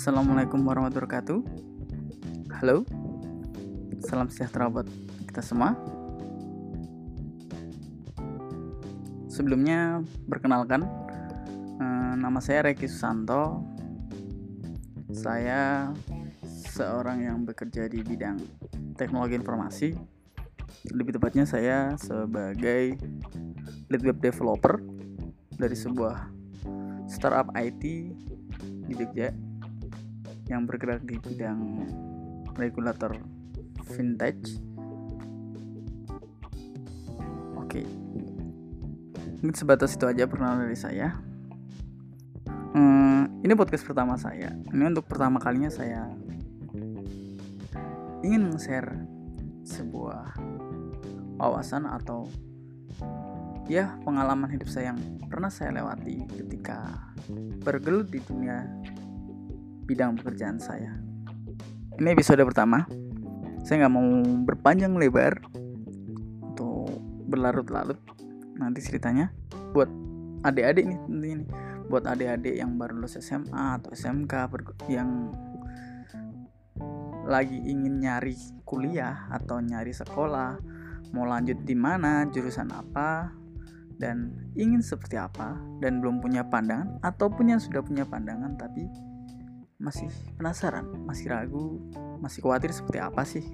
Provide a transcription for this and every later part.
Assalamualaikum warahmatullahi wabarakatuh. Halo, salam sejahtera buat kita semua. Sebelumnya, perkenalkan, eh, nama saya Reki Susanto. Saya seorang yang bekerja di bidang teknologi informasi. Lebih tepatnya, saya sebagai lead web developer dari sebuah startup IT di Jogja yang bergerak di bidang regulator vintage. Oke, mungkin sebatas itu aja perkenalan dari saya. Hmm, ini podcast pertama saya. Ini untuk pertama kalinya saya ingin share sebuah wawasan atau ya pengalaman hidup saya yang pernah saya lewati ketika bergelut di dunia bidang pekerjaan saya. Ini episode pertama. Saya nggak mau berpanjang lebar untuk berlarut-larut nanti ceritanya. Buat adik-adik nih tentunya nih. Buat adik-adik yang baru lulus SMA atau SMK yang lagi ingin nyari kuliah atau nyari sekolah, mau lanjut di mana, jurusan apa, dan ingin seperti apa dan belum punya pandangan ataupun yang sudah punya pandangan tapi masih penasaran, masih ragu, masih khawatir seperti apa sih?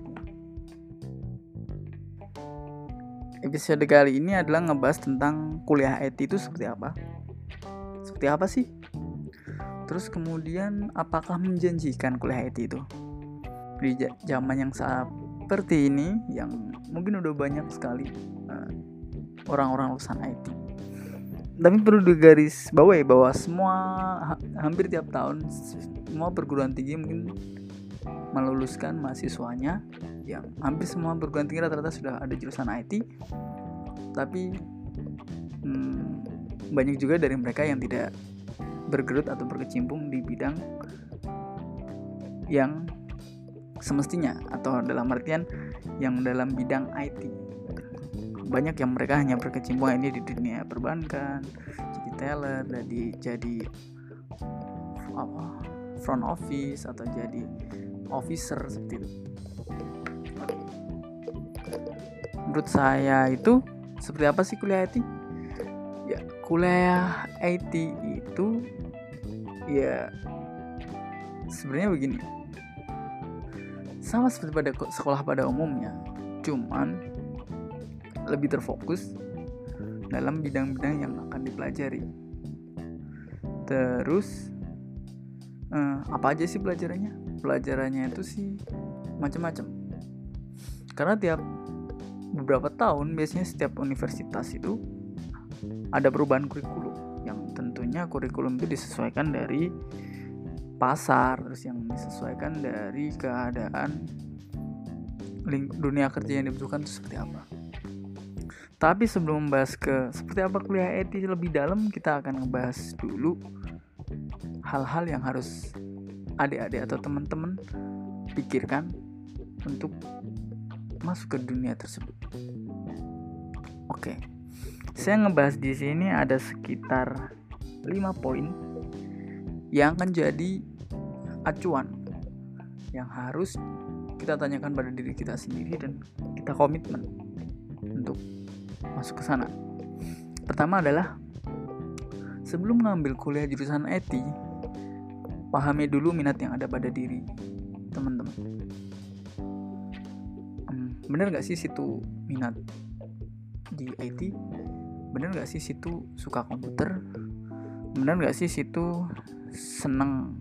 Episode kali ini adalah ngebahas tentang kuliah IT itu seperti apa. Seperti apa sih? Terus kemudian apakah menjanjikan kuliah IT itu? Di zaman yang seperti ini yang mungkin udah banyak sekali uh, orang-orang lulusan IT tapi perlu digaris bawahi bahwa semua ha hampir tiap tahun semua perguruan tinggi mungkin meluluskan mahasiswanya. Yang hampir semua perguruan tinggi rata-rata sudah ada jurusan IT tapi hmm, banyak juga dari mereka yang tidak bergerut atau berkecimpung di bidang yang semestinya atau dalam artian yang dalam bidang IT banyak yang mereka hanya berkecimpung ini di dunia perbankan jadi teller jadi jadi apa front office atau jadi officer seperti itu. Menurut saya itu seperti apa sih kuliah IT ya kuliah IT itu ya sebenarnya begini. Sama seperti pada sekolah pada umumnya cuman lebih terfokus dalam bidang-bidang yang akan dipelajari. Terus eh, apa aja sih pelajarannya? Pelajarannya itu sih macam-macam. Karena tiap beberapa tahun biasanya setiap universitas itu ada perubahan kurikulum yang tentunya kurikulum itu disesuaikan dari pasar terus yang disesuaikan dari keadaan dunia kerja yang dibutuhkan itu seperti apa. Tapi sebelum membahas ke seperti apa kuliah etis lebih dalam, kita akan ngebahas dulu hal-hal yang harus adik-adik atau teman-teman pikirkan untuk masuk ke dunia tersebut. Oke. Saya ngebahas di sini ada sekitar 5 poin yang akan jadi acuan yang harus kita tanyakan pada diri kita sendiri dan kita komitmen untuk masuk ke sana. Pertama adalah sebelum mengambil kuliah jurusan IT, pahami dulu minat yang ada pada diri teman-teman. Hmm, bener gak sih situ minat di IT? Bener gak sih situ suka komputer? Bener gak sih situ seneng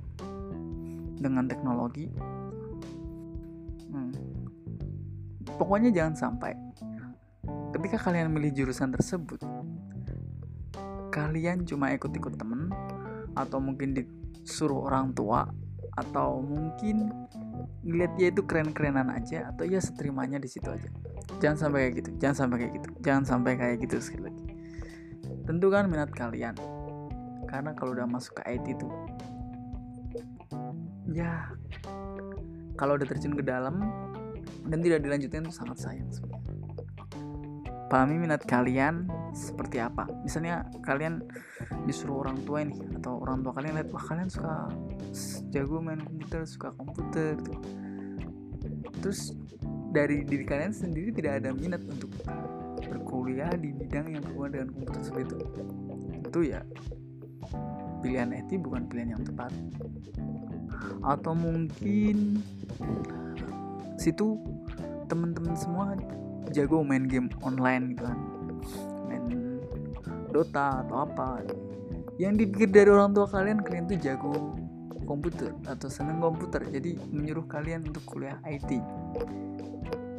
dengan teknologi? Hmm. Pokoknya jangan sampai ketika kalian milih jurusan tersebut. Kalian cuma ikut-ikut temen atau mungkin disuruh orang tua atau mungkin ngeliat dia itu keren-kerenan aja atau ya seterimanya di situ aja. Jangan sampai kayak gitu jangan sampai kayak gitu jangan sampai kayak gitu sekali lagi. Tentukan minat kalian. Karena kalau udah masuk ke IT itu ya kalau udah terjun ke dalam dan tidak dilanjutin itu sangat sayang sebenarnya pahami minat kalian seperti apa. Misalnya kalian disuruh orang tua ini atau orang tua kalian lihat wah kalian suka jago main komputer suka komputer gitu. terus dari diri kalian sendiri tidak ada minat untuk berkuliah di bidang yang berhubungan dengan komputer seperti itu. Itu ya pilihan eti bukan pilihan yang tepat. Atau mungkin situ teman-teman semua jago main game online gitu kan. Main Dota atau apa. Yang dipikir dari orang tua kalian kalian tuh jago komputer atau seneng komputer. Jadi menyuruh kalian untuk kuliah IT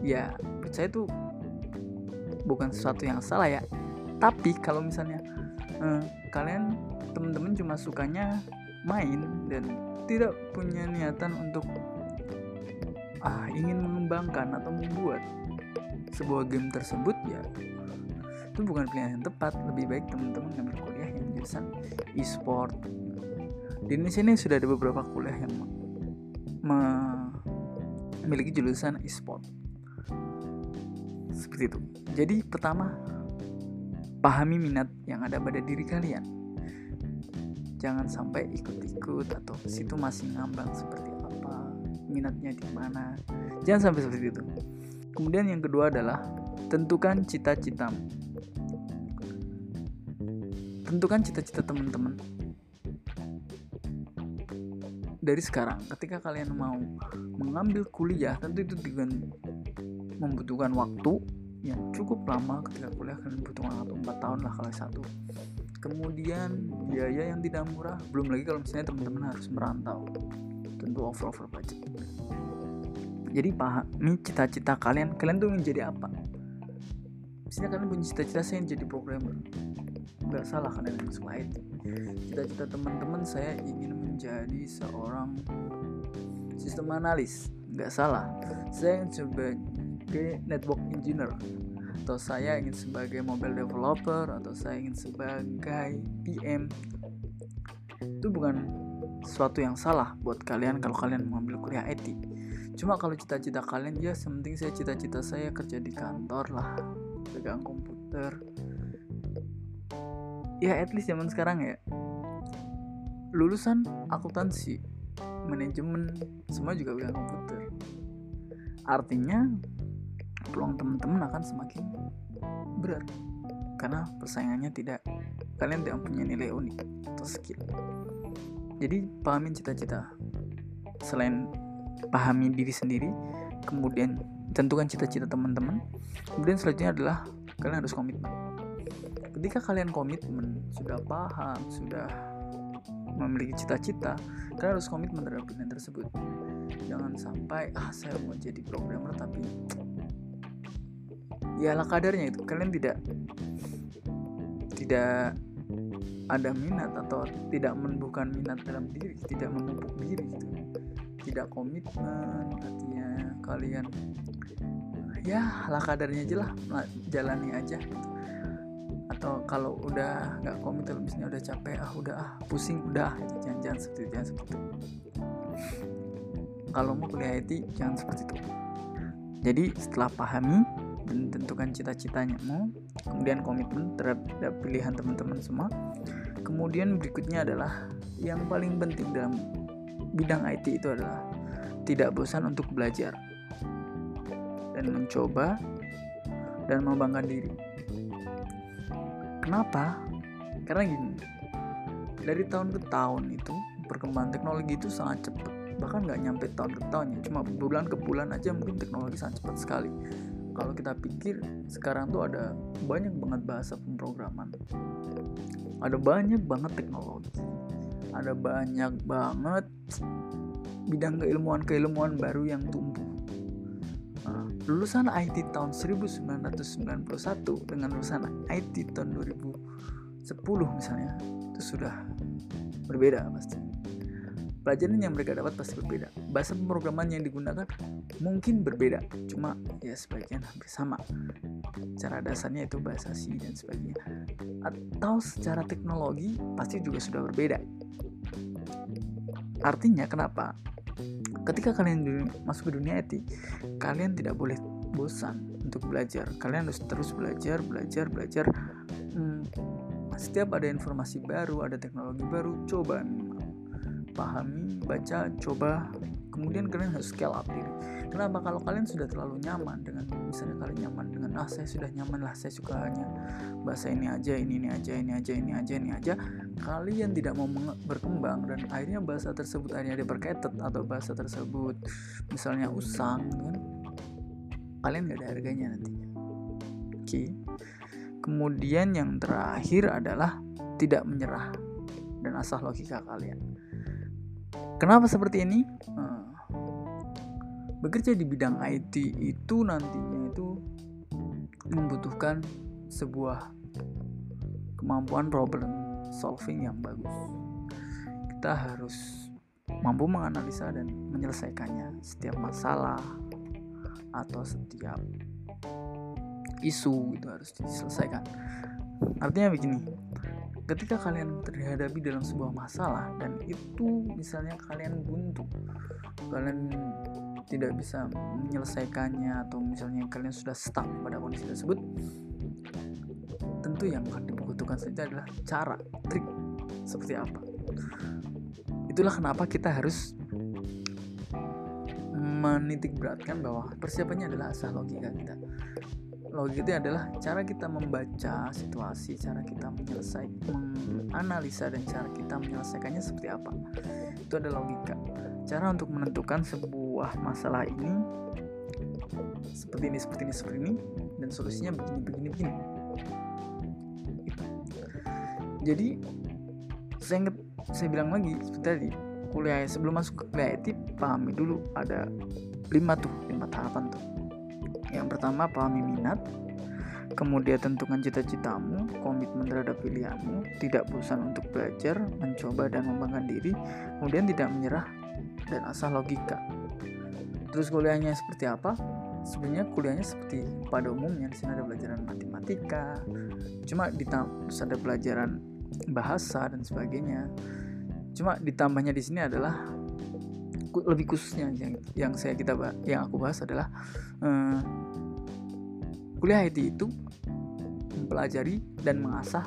ya saya tuh bukan sesuatu yang salah ya. Tapi kalau misalnya eh, kalian teman-teman cuma sukanya main dan tidak punya niatan untuk ah ingin mengembangkan atau membuat sebuah game tersebut ya. Itu bukan pilihan yang tepat. Lebih baik teman-teman ngambil kuliah yang jurusan e-sport. Di Indonesia ini sudah ada beberapa kuliah yang memiliki jurusan e-sport. Seperti itu. Jadi pertama pahami minat yang ada pada diri kalian. Jangan sampai ikut-ikut atau situ masih ngambang seperti apa minatnya di mana. Jangan sampai seperti itu kemudian yang kedua adalah tentukan cita-citamu tentukan cita-cita teman-teman. Dari sekarang ketika kalian mau mengambil kuliah tentu itu dengan membutuhkan waktu yang cukup lama ketika kuliah kalian membutuhkan waktu 4 tahun lah kalau satu. Kemudian biaya yang tidak murah belum lagi kalau misalnya teman-teman harus merantau. Tentu over over budget jadi pahami cita-cita kalian kalian tuh ingin jadi apa? Misalnya kalian punya cita-cita saya ingin jadi programmer. Nggak salah kalian yang suka itu. Cita-cita teman-teman saya ingin menjadi seorang sistem analis. Nggak salah. Saya ingin sebagai network engineer. Atau saya ingin sebagai mobile developer atau saya ingin sebagai PM itu bukan sesuatu yang salah buat kalian kalau kalian mengambil kuliah IT cuma kalau cita-cita kalian ya sementing saya cita-cita saya kerja di kantor lah. Pegang komputer. Ya at least zaman sekarang ya. Lulusan akuntansi manajemen semua juga pegang komputer. Artinya peluang teman-teman akan semakin berat karena persaingannya tidak kalian tidak punya nilai unik atau skill. Jadi pahamin cita-cita. Selain pahami diri sendiri kemudian tentukan cita-cita teman-teman. Kemudian selanjutnya adalah kalian harus komitmen. Ketika kalian komitmen sudah paham sudah memiliki cita-cita kalian harus komitmen terhadap pilihan tersebut. Jangan sampai ah saya mau jadi programmer tapi ya lah kadarnya itu. Kalian tidak tidak ada minat atau tidak menumbuhkan minat dalam diri tidak memupuk diri gitu tidak komitmen artinya kalian ya lah kadarnya aja lah jalani aja. Atau kalau udah nggak komit misalnya udah capek ah udah ah pusing udah gitu. jangan jangan seperti itu jangan seperti itu. Kalau mau kuliah IT jangan seperti itu. Jadi setelah pahami dan tentukan cita-citanya mau kemudian komitmen terhadap pilihan teman-teman semua kemudian berikutnya adalah yang paling penting dalam bidang IT itu adalah tidak bosan untuk belajar dan mencoba dan membanggakan diri. Kenapa? Karena gini, dari tahun ke tahun itu perkembangan teknologi itu sangat cepat. Bahkan nggak nyampe tahun ke tahun ya, cuma bulan ke bulan aja mungkin teknologi sangat cepat sekali. Kalau kita pikir sekarang tuh ada banyak banget bahasa pemrograman, ada banyak banget teknologi, ada banyak banget bidang keilmuan-keilmuan baru yang tumbuh. Lulusan IT tahun 1991 dengan lulusan IT tahun 2010 misalnya itu sudah berbeda pasti. Pelajaran yang mereka dapat pasti berbeda. Bahasa pemrograman yang digunakan mungkin berbeda cuma ya sebagian hampir sama. Cara dasarnya itu bahasa C dan sebagainya. Atau secara teknologi pasti juga sudah berbeda artinya kenapa? Ketika kalian masuk ke dunia IT kalian tidak boleh bosan untuk belajar. Kalian harus terus belajar belajar belajar. Setiap ada informasi baru ada teknologi baru coba pahami baca coba. Kemudian kalian harus scale up diri kenapa? Kalau kalian sudah terlalu nyaman dengan misalnya kalian nyaman dengan ah saya sudah nyaman lah saya suka hanya bahasa ini aja ini ini aja ini aja ini aja ini aja kalian tidak mau berkembang dan akhirnya bahasa tersebut akhirnya diperketet atau bahasa tersebut misalnya usang kan? Kalian gak ada harganya nantinya oke. Kemudian yang terakhir adalah tidak menyerah dan asah logika kalian. Kenapa seperti ini? Bekerja di bidang IT itu nantinya itu membutuhkan sebuah kemampuan problem solving yang bagus. Kita harus mampu menganalisa dan menyelesaikannya setiap masalah atau setiap isu itu harus diselesaikan. Artinya begini, ketika kalian terhadapi dalam sebuah masalah dan itu misalnya kalian buntu kalian tidak bisa menyelesaikannya atau misalnya kalian sudah stuck pada kondisi tersebut tentu yang dibutuhkan saja adalah cara trik seperti apa. Itulah kenapa kita harus menitik beratkan bahwa persiapannya adalah asal logika kita logika itu adalah cara kita membaca situasi, cara kita menyelesaikan, menganalisa dan cara kita menyelesaikannya seperti apa. Itu adalah logika. Cara untuk menentukan sebuah masalah ini seperti ini, seperti ini, seperti ini, dan solusinya begini, begini, begini. Jadi saya ingat, saya bilang lagi seperti tadi kuliah sebelum masuk ke kuliah etik pahami dulu ada lima tuh lima tahapan tuh yang pertama, pahami minat, kemudian tentukan cita-citamu, komitmen terhadap pilihanmu, tidak bosan untuk belajar, mencoba dan mengembangkan diri, kemudian tidak menyerah dan asah logika. Terus kuliahnya seperti apa? Sebenarnya kuliahnya seperti pada umumnya di sini ada pelajaran matematika, cuma ditambah ada pelajaran bahasa dan sebagainya. Cuma ditambahnya di sini adalah lebih khususnya yang yang saya kita yang aku bahas adalah uh, kuliah IT itu mempelajari dan mengasah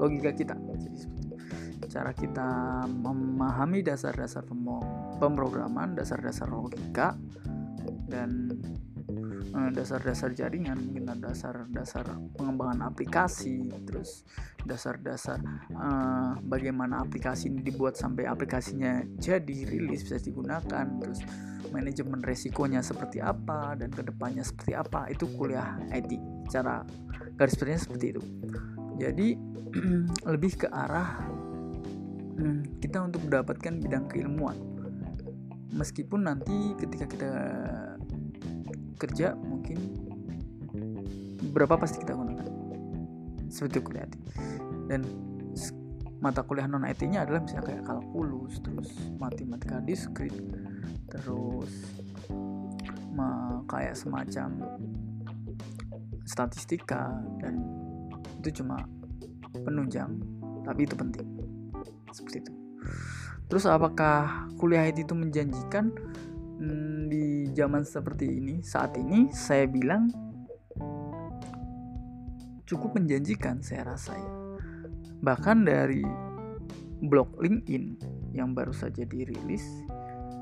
logika kita. Jadi cara kita memahami dasar-dasar pemrograman, dasar-dasar logika dan dasar-dasar jaringan mungkin dasar-dasar pengembangan aplikasi terus dasar-dasar uh, bagaimana aplikasi ini dibuat sampai aplikasinya jadi rilis bisa digunakan terus manajemen resikonya seperti apa dan ke depannya seperti apa. Itu kuliah IT cara garis besarnya seperti itu. Jadi lebih ke arah hmm, kita untuk mendapatkan bidang keilmuan. Meskipun nanti ketika kita kerja mungkin berapa pasti kita gunakan seperti kuliah dan mata kuliah non IT nya adalah misalnya kayak kalkulus terus matematika diskrit terus kayak semacam statistika dan itu cuma penunjang tapi itu penting. Seperti itu. Terus apakah kuliah IT itu menjanjikan hmm, di zaman seperti ini saat ini saya bilang cukup menjanjikan saya rasa ya. Bahkan dari blog LinkedIn yang baru saja dirilis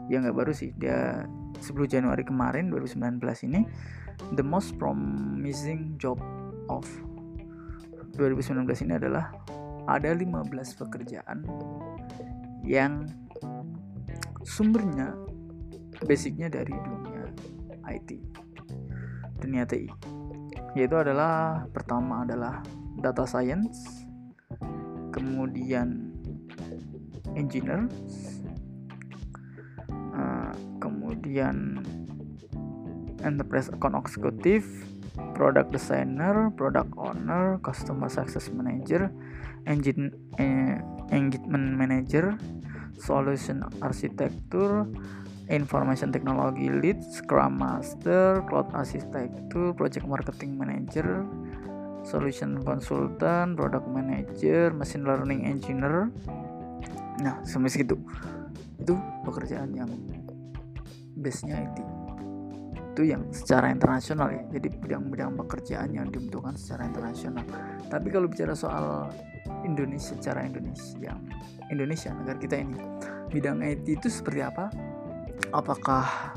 ya nggak baru sih dia 10 Januari kemarin 2019 ini the most promising job of 2019 ini adalah ada 15 pekerjaan yang sumbernya basicnya dari dunia IT dunia TI yaitu adalah pertama adalah data science kemudian engineer uh, kemudian enterprise account executive product designer product owner customer success manager engine eh, engagement manager solution architecture Information Technology Lead, Scrum Master, Cloud Architecture, Project Marketing Manager, Solution Consultant, Product Manager, Machine Learning Engineer. Nah, sampai segitu. Itu pekerjaan yang base-nya IT. itu yang secara internasional ya jadi bidang-bidang pekerjaan yang dibutuhkan secara internasional tapi kalau bicara soal Indonesia secara Indonesia Indonesia negara kita ini bidang IT itu seperti apa apakah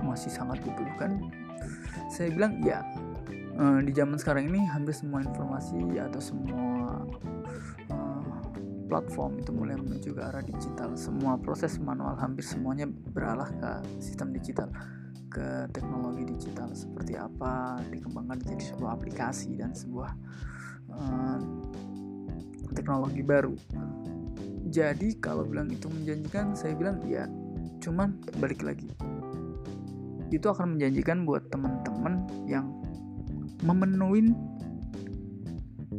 masih sangat dibutuhkan? Saya bilang ya eh, di zaman sekarang ini hampir semua informasi atau semua eh, platform itu mulai menuju ke arah digital. Semua proses manual hampir semuanya beralih ke sistem digital ke teknologi digital. Seperti apa dikembangkan menjadi sebuah aplikasi dan sebuah uh, teknologi baru. Jadi kalau bilang itu menjanjikan, saya bilang ya, cuman balik lagi. Itu akan menjanjikan buat teman-teman yang memenuhi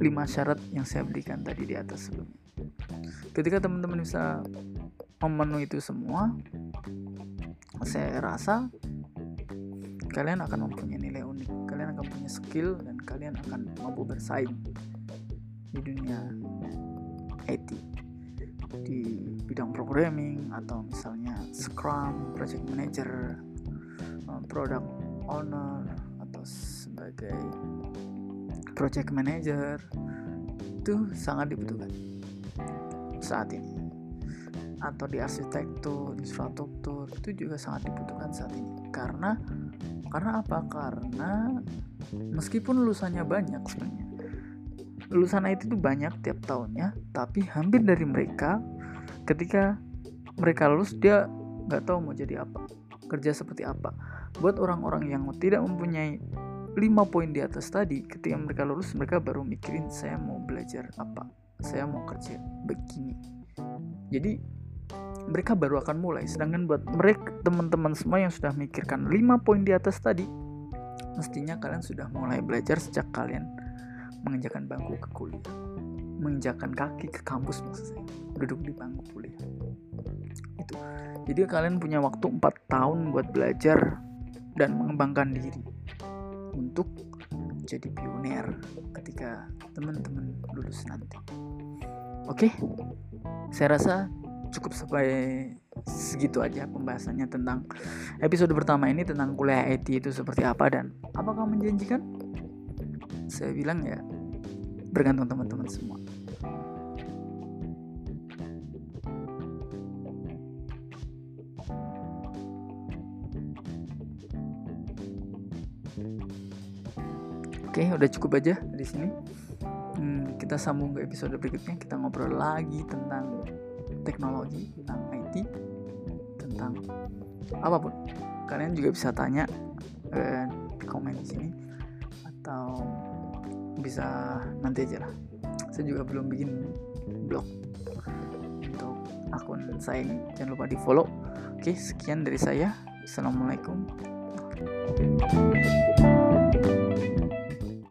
lima syarat yang saya berikan tadi di atas sebelumnya. Ketika teman-teman bisa memenuhi itu semua, saya rasa kalian akan mempunyai nilai unik kalian akan punya skill dan kalian akan mampu bersaing di dunia IT di bidang programming atau misalnya Scrum, Project Manager, uh, Product Owner atau sebagai Project Manager itu sangat dibutuhkan saat ini atau di arsitektur, infrastruktur itu juga sangat dibutuhkan saat ini karena karena apa? Karena meskipun lulusannya banyak sebenarnya. Lulusan IT itu banyak tiap tahunnya, tapi hampir dari mereka ketika mereka lulus dia nggak tahu mau jadi apa, kerja seperti apa. Buat orang-orang yang tidak mempunyai 5 poin di atas tadi, ketika mereka lulus mereka baru mikirin saya mau belajar apa, saya mau kerja begini. Jadi mereka baru akan mulai. Sedangkan buat mereka teman-teman semua yang sudah mikirkan 5 poin di atas tadi mestinya kalian sudah mulai belajar sejak kalian menginjakan bangku ke kuliah. Menginjakan kaki ke kampus maksud saya. Duduk di bangku kuliah jadi kalian punya waktu 4 tahun buat belajar dan mengembangkan diri untuk jadi pioner ketika teman-teman lulus nanti oke saya rasa cukup sampai segitu aja pembahasannya tentang episode pertama ini tentang kuliah IT itu seperti apa dan apakah menjanjikan? Saya bilang ya bergantung teman-teman semua. Oke, udah cukup aja di sini. Hmm, kita sambung ke episode berikutnya. Kita ngobrol lagi tentang teknologi tentang IT tentang apa pun. Kalian juga bisa tanya eh, di komen di sini atau bisa nanti aja lah. Saya juga belum bikin blog untuk akun saya ini. Jangan lupa di follow oke sekian dari saya. Assalamualaikum